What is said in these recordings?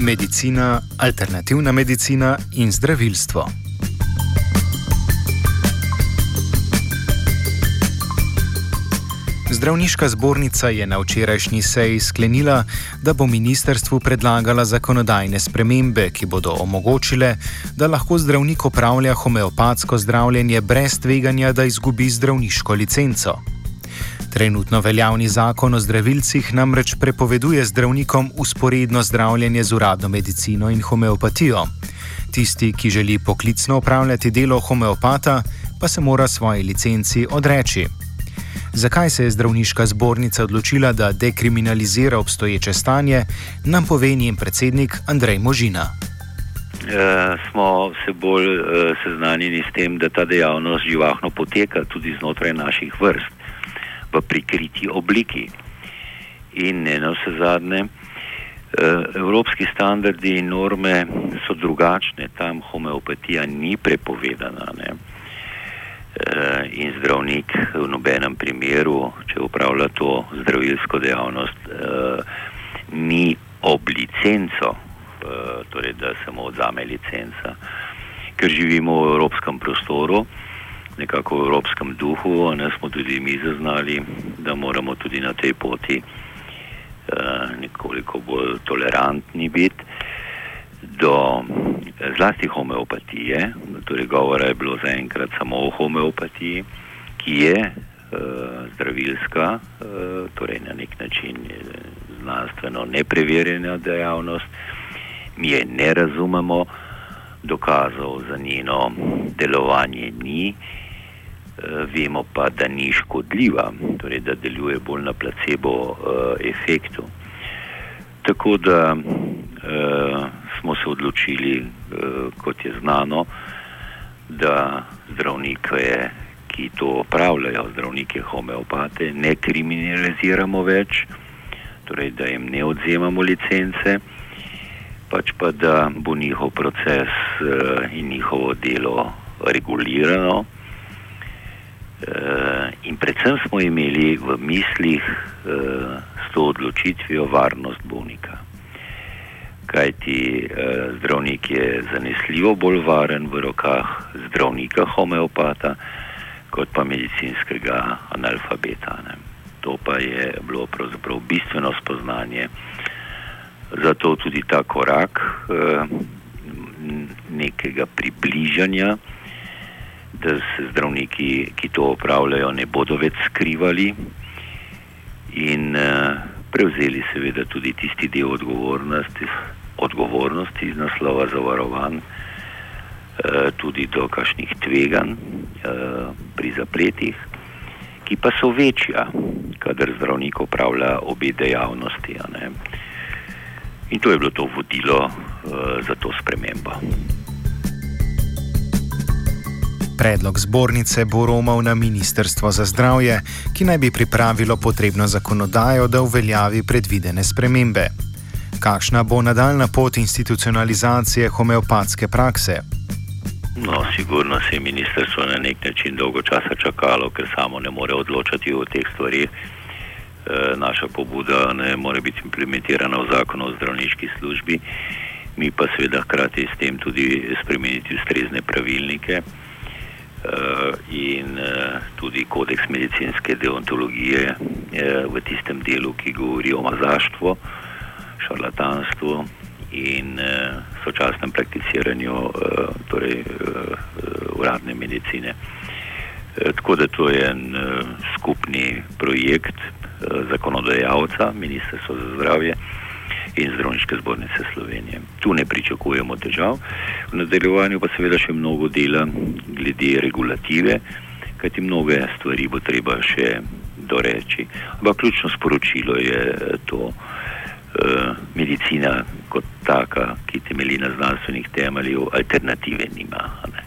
medicina, alternativna medicina in zdravilstvo. Zdravniška zbornica je na včerajšnji seji sklenila, da bo ministerstvu predlagala zakonodajne spremembe, ki bodo omogočile, da lahko zdravnik opravlja homeopatsko zdravljenje brez tveganja, da izgubi zdravniško licenco. Trenutno veljavni zakon o zdravilcih namreč prepoveduje zdravnikom usporedno zdravljenje z uradno medicino in homeopatijo. Tisti, ki želi poklicno upravljati delo homeopata, pa se mora svoji licenci odreči. Zakaj se je zdravniška zbornica odločila, da dekriminalizira obstoječe stanje, nam pove njen predsednik Andrej Možina. E, smo se bolj e, seznanjeni s tem, da ta dejavnost živahno poteka tudi znotraj naših vrst v prikriti obliki. In ne na vse zadnje, eh, evropski standardi in norme so drugačne, tam homeopatija ni prepovedana. Ne? Eh, in zdravnik v nobenem primeru, če upravlja to zdravilsko dejavnost, eh, ni ob licenco, torej da se mu odzame licenca, ker živimo v evropskem prostoru nekako v evropskem duhu, ne smo tudi mi zaznali, da moramo tudi na tej poti uh, nekoliko bolj tolerantni biti do zlasti homeopatije. Torej, govora je bilo zaenkrat samo o homeopatiji, ki je uh, zdravilska, uh, torej na nek način znanstveno nepreverjena dejavnost. Mi je ne razumemo, dokazov za njeno delovanje ni. Eh, vemo pa, da ni škodljiva, torej da deluje bolj na placebo uh, efektu. Tako da uh, smo se odločili, kot je znano, da zdravnike, ki to opravljajo, zdravnike homeopate, ne kriminaliziramo več, torej da jim ne odzemamo licence, pač pa da bo njihov proces in njihovo delo regulirano. Uh, in predvsem smo imeli v mislih uh, s to odločitvijo varnost bolnika. Kajti uh, zdravnik je zanesljivo bolj varen v rokah zdravnika homeopata, kot pa medicinskega analfabeta. Ne. To pa je bilo pravzaprav bistveno spoznanje. Zato tudi ta korak nekega približanja da se zdravniki, ki to opravljajo, ne bodo več skrivali in uh, prevzeli seveda tudi tisti del odgovornosti, odgovornosti iz naslova zavarovanj, uh, tudi do kakšnih tveganj uh, pri zapletih, ki pa so večja, kadar zdravnik opravlja obe dejavnosti. In to je bilo to vodilo uh, za to spremembo. Predlog zbornice bo romal na Ministrstvo za zdravje, ki naj bi pripravilo potrebno zakonodajo, da uveljavi predvidene spremembe. Kakšna bo nadaljna pot institucionalizacije homeopatske prakse? No, sigurno se je ministrstvo na nek način dolgo časa čakalo, ker samo ne more odločati o teh stvarih. E, naša pobuda ne more biti implementirana v zakonu o zdravniški službi, mi pa seveda hkrati s tem tudi spremeniti ustrezne pravilnike. Eh, in eh, tudi kodeks medicinske deontologije eh, v tistem delu, ki govori o mazaštvu, šarlatanstvu in sočasnem prakticiranju torej, uradne medicine. Tako da to je en skupni projekt zakonodajalca, Ministrstva za zdravje in Zdravniške zbornice Slovenije. Tu ne pričakujemo težav, v nadaljevanju pa seveda še mnogo dela glede regulative, kajti mnoge stvari bo treba še doreči. Ampak ključno sporočilo je to. Uh, medicina kot taka, ki temelji na znanstvenih temeljih, alternative nima. Ne.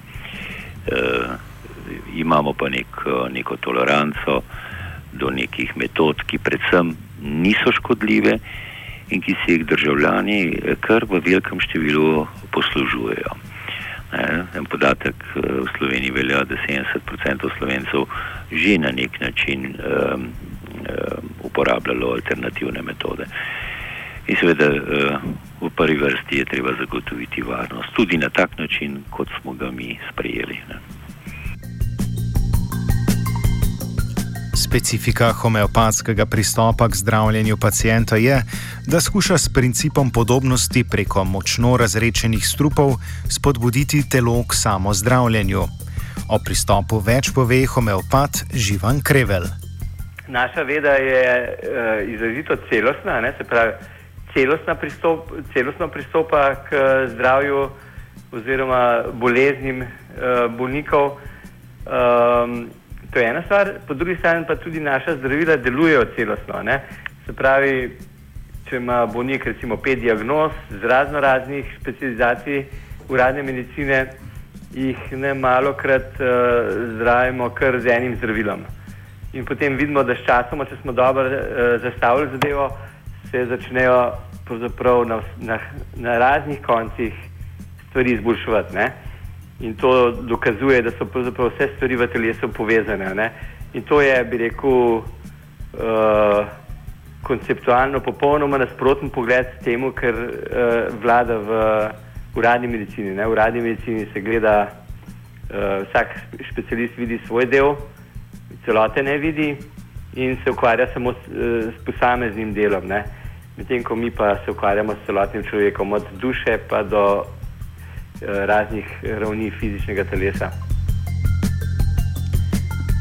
Uh, imamo pa nek, neko toleranco do nekih metod, ki predvsem niso škodljive in ki se jih državljani eh, kar v velikem številu poslužujejo. En podatek eh, v Sloveniji velja, da 70% slovencev že na nek način um, um, uporabljalo alternativne metode. In seveda uh, v prvi vrsti je treba zagotoviti varnost, tudi na tak način, kot smo ga mi sprejeli. Ne. Specifika homeopatskega pristopa k zdravljenju pacijenta je, da skuša s principom podobnosti preko močno razrečenih strupov spodbuditi telo k samozdravljenju. O pristopu več pove homeopat Živan Krevel. Naša veda je uh, izrazito celostna, ne, se pravi, pristop, celostno pristopa k zdravju oziroma boleznim uh, bolnikov. Um, to je ena stvar, po drugi strani pa tudi naša zdravila delujejo celostno. Ne? Se pravi, če ima bolnik recimo pet diagnoz z razno raznih specializacij uradne medicine, jih ne malo krat uh, zdravimo kar z enim zdravilom. In potem vidimo, da s časom, če smo dobro uh, zastavili zadevo, se začnejo na, na, na raznih koncih stvari izboljševati. In to dokazuje, da so vse stvari v telesu povezane. Ne? In to je, bi rekel, uh, konceptualno popolnoma nasproten pogled temu, kar uh, vlada v uradni medicini. Ne? V uradni medicini se gleda, uh, vsak specialist vidi svoj del, celote ne vidi in se ukvarja samo s, uh, s posameznim delom. Medtem ko mi pa se ukvarjamo s celotnim človekom, od duše pa do Eh, raznih ravni fizičnega telesa.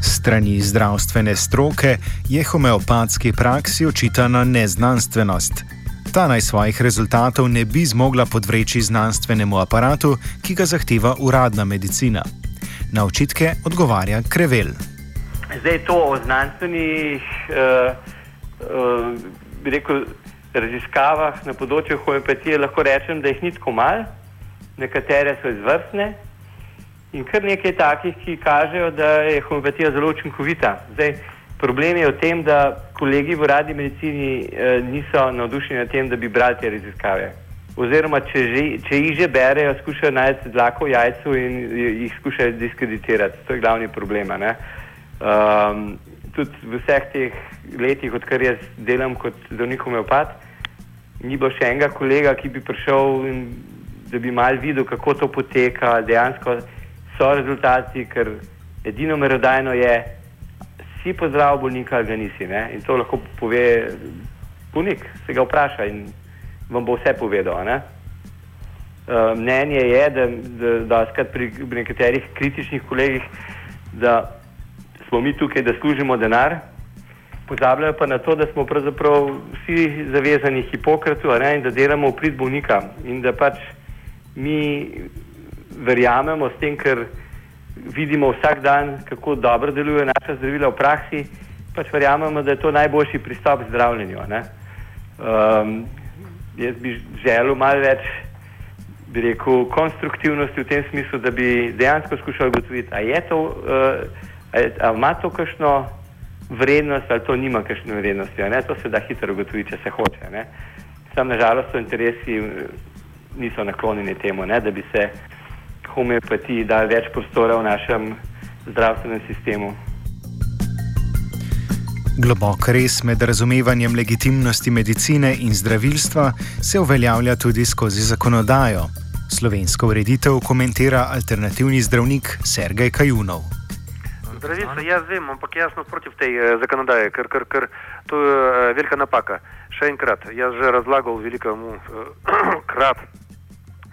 Strani zdravstvene stroke je homeopatski praksi očitana neznanstvenost. Ta naj svojih rezultatov ne bi zmogla podvreči znanstvenemu aparatu, ki ga zahteva uradna medicina. Na očitke odgovarja Krevel. Zdaj to o znanstvenih uh, uh, rekel, raziskavah na področju homeopatije lahko rečem, da jih ni tako malo nekatere so izvrstne in kar nekaj takih, ki kažejo, da je homeopatija zelo učinkovita. Zdaj, problem je v tem, da kolegi v radni medicini eh, niso navdušeni nad tem, da bi brali te raziskave. Oziroma, če, že, če jih že berejo, skušajo najti dlako v jajcu in jih skušajo diskreditirati. To je glavni problem. Um, tudi v vseh teh letih, odkar jaz delam kot zdravnik homeopat, ni bilo še enega kolega, ki bi prišel in da bi mal videl, kako to poteka, dejansko so rezultati, ker edino merodajno je, si pozdrav bolnika ali ga nisi. Ne? In to lahko pove bolnik, se ga vpraša in vam bo vse povedal. Ne? Uh, mnenje je, da, da, da skrat pri, pri nekaterih kritičnih kolegih, da smo mi tukaj, da služimo denar, pozabljajo pa na to, da smo pravzaprav vsi zavezani Hipokratu ne, in da delamo v prid bolnika in da pač mi verjamemo s tem, ker vidimo vsak dan, kako dobro deluje naša zdravila v praksi, pač verjamemo, da je to najboljši pristop k zdravljenju. Um, jaz bi želel malo več, bi rekel, konstruktivnosti v tem smislu, da bi dejansko skušal ugotoviti, ali je to, uh, ali ima to kakšno vrednost, ali to nima kakšne vrednosti. To se da hitro ugotoviti, če se hoče. Sam nažalost so interesi niso naklonjeni temu, ne, da bi se homeopatiji dali več prostora v našem zdravstvenem sistemu. Globok res med razumevanjem legitimnosti medicine in zdravilstva se uveljavlja tudi skozi zakonodajo. Slovensko ureditev komentira alternativni zdravnik Sergej Kajunov. Zdravilstvo, jaz vem, ampak jasno proti tej eh, zakonodaji, ker, ker, ker to je eh, velika napaka. Še enkrat, jaz že razlagal velikemu eh, krat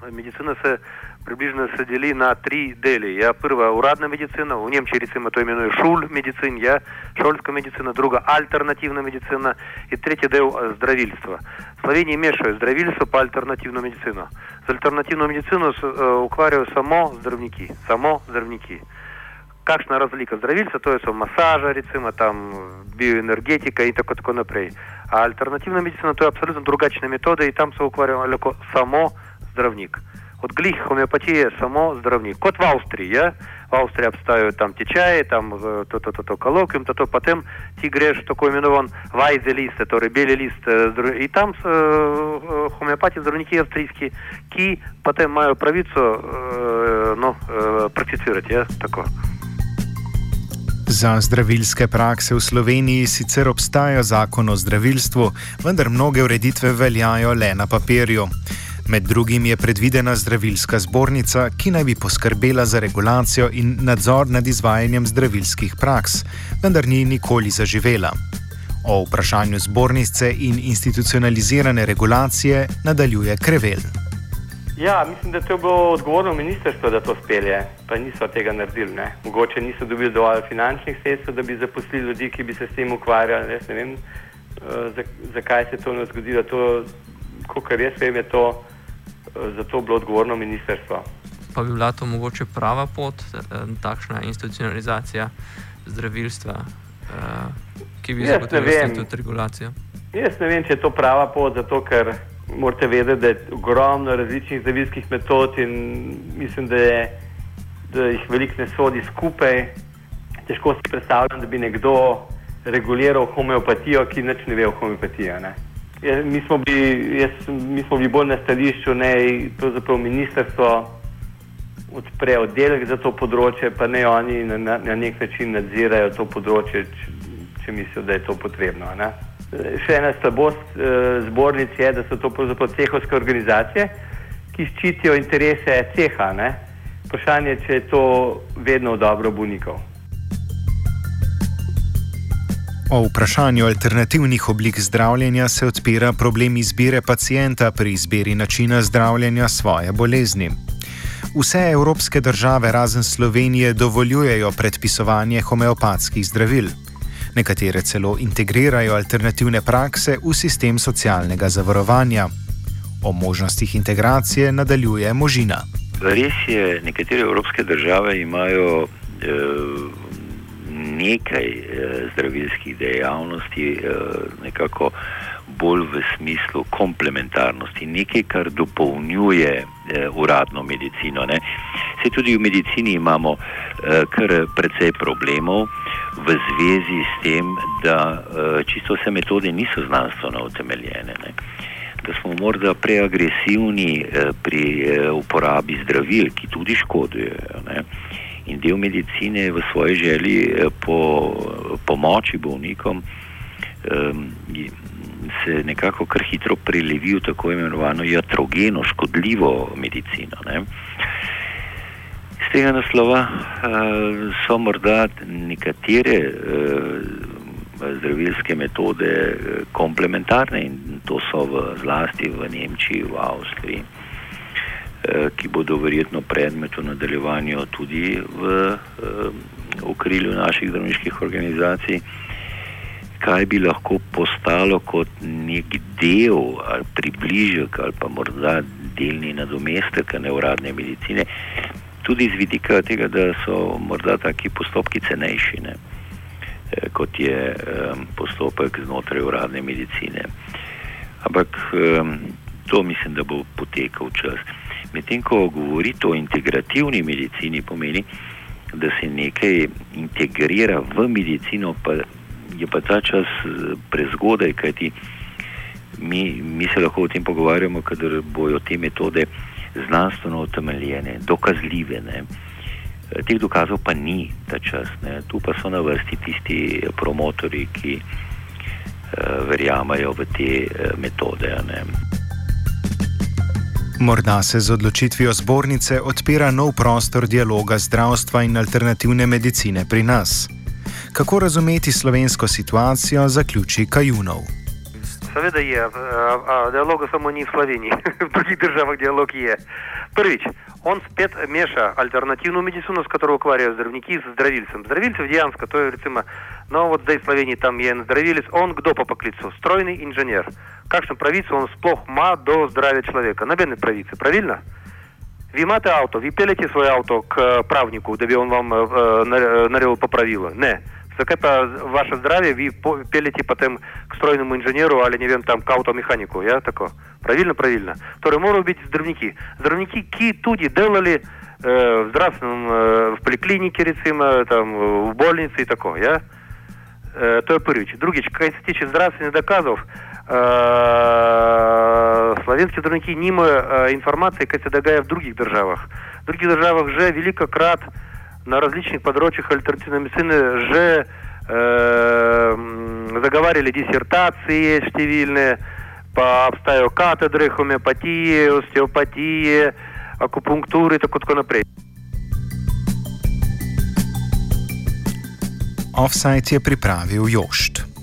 медицинасы približno se deli na tri deli. Ja, prva uradna medicina, v Nemčiji recimo to imenuje šul medicin, ja, šolska medicina, druga alternativna medicina i tretji del zdravilstva. Sloveniji mešajo zdravilstvo pa alternativno medicino. Z alternativno medicino se uh, ukvarjajo samo zdravniki, samo zdravniki. Kakšna razlika zdravilca, to je so masaža, recimo tam bioenergetika in tako, tako naprej. A alternativna medicina to je apsolutno drugačne metode in tam se ukvarjajo lahko samo zdravniki zdravnik. Od glih homeopatije samo zdravnik. Kot v Avstriji, ja? tečaji, tam to, to, to, to kolokvium, to, to potem ti greš tako imenovan vajze liste, torej beli list. In tam so uh, homeopati zdravniki avstrijski, ki potem imajo pravico uh, no, uh, prakticirati. Ja? Za zdravilske prakse v Sloveniji sicer obstaja zakon o zdravilstvu, vendar mnoge ureditve veljajo le na papirju. Med drugim je predvidena zdravilska zbornica, ki naj bi poskrbela za regulacijo in nadzor nad izvajanjem zdravilskih praks, vendar ni nikoli zaživela. O vprašanju zbornice in institucionalizirane regulacije nadaljuje Krevel. Ja, mislim, da to je bilo odgovorno ministrstvo, da to spelje, pa niso tega naredili. Ne. Mogoče niso dobili dovolj finančnih sredstev, da bi zaposlili ljudi, ki bi se s tem ukvarjali. Jaz ne vem, uh, zakaj se to ne zgodilo. To, kar jaz vem, je to, za to bilo odgovorno ministrstvo. Pa bi bila to mogoče prava pot, eh, takšna institucionalizacija zdravilstva, uh, ki bi zagotovila tudi regulacijo? Jaz ne vem, če je to prava pot, zato ker morate vedeti, da je ogromno različnih zdravilskih metod in mislim, da, je, da jih veliko ne sodi skupaj. Težko si predstavljam, da bi nekdo reguliral homeopatijo, ki nič ne ve o homeopatiji. Mi smo bili, jaz, mi smo bili bolj na stališču, da je ministrstvo odpre oddelek za to področje, pa ne oni na, na, na nek način nadzirajo to področje, če, če mislijo, da je to potrebno. Ne? še ena slabost uh, zbornic je, da so to pravzaprav cehovske organizacije, ki ščitijo interese ceha. Ne? Vprašanje je, če je to vedno dobro bolnikov. O vprašanju alternativnih oblik zdravljenja se odpira problem izbire pacijenta pri izbiri načina zdravljenja svoje bolezni. Vse evropske države razen Slovenije dovoljujejo predpisovanje homeopatskih zdravil nekatere celo integrirajo alternativne prakse v sistem socialnega zavarovanja. O možnostih integracije nadaljuje možina. Res je, nekatere evropske države imajo e, nekaj e, zdravilskih dejavnosti, e, nekako bolj v smislu komplementarnosti, nekaj, kar dopolnjuje e, uradno medicino. Ne. Se tudi v medicini imamo kar precej problemov v zvezi s tem, da čisto vse metode niso znanstveno utemeljene. Ne? Da smo morda preagresivni pri uporabi zdravil, ki tudi škodujejo. Ne? In del medicine v svoji želji uh, po pomoči bolnikom um, se nekako kar hitro prelevi v tako imenovano jatrogeno, škodljivo medicino. Ne? tega naslova uh, so morda nekatere uh, zdravilske metode komplementarne in to so v, zlasti v Nemčiji, v Avstriji, ki bodo verjetno predmet v nadaljevanju tudi v uh, okrilju naših zdravniških organizacij. Kaj bi lahko postalo kot nek del ali približek ali pa morda delni nadomestek neuradne medicine, tudi z vidika tega, da so morda taki postopki cenejši, ne, eh, kot je um, postopek znotraj uradne medicine. Ampak um, to mislim, da bo potekal čas. Medtem ko govorite o integrativni medicini, pomeni, da se nekaj integrira v medicino, pa je pa ta čas eh, prezgodaj, kajti mi, mi se lahko o tem pogovarjamo, kadar bojo te metode znanstveno utemeljene, dokazljive. Ne. E, teh dokazov pa ni ta čas. Ne. Tu pa so na vrsti tisti promotori, ki uh, verjamajo v te uh, metode. Ne. Morda se z odločitvijo zbornice odpira nov prostor dialoga zdravstva in alternativne medicine pri nas. Kako razumeti slovensko situacijo, zaključi Kajunov. Seveda je, a, a, dialoga samo ni v Sloveniji, v drugih državah dialog je. Prvič, он спет меша альтернативную медицину, с которой укваряют здравники, с здравильцем. Здравильцев Дианска, то есть, рецимо, но вот здесь в Словении там є здравилец, он кто по поклицу? Стройный инженер. Как же правица, он сплох ма до здравия человека. На бедной правице, правильно? Ви мате авто, ви пелите свое авто к правнику, да он вам э, нарел поправило. Не так это ваше здоровье. вы пелите потом к стройному инженеру, але не вем там к автомеханику, я тако. Правильно, правильно. Которые могут быть здравники. Здравники какие туди делали э, в здравственном, э, в поликлинике, рецимо, там, в больнице и такое, я. Э, то я пырюч. Другич, кайстичи здравственных доказов, э, славянские здравники не имеют э, информации, как это в других державах. В других державах же великократ крат že veliko krat uh, на различных подрочих альтернативной медицины же э, заговаривали диссертации штивильные по обстаю катедры, хомеопатии, остеопатии, акупунктуры, так вот напрямую. Offside je pripravil Jošt.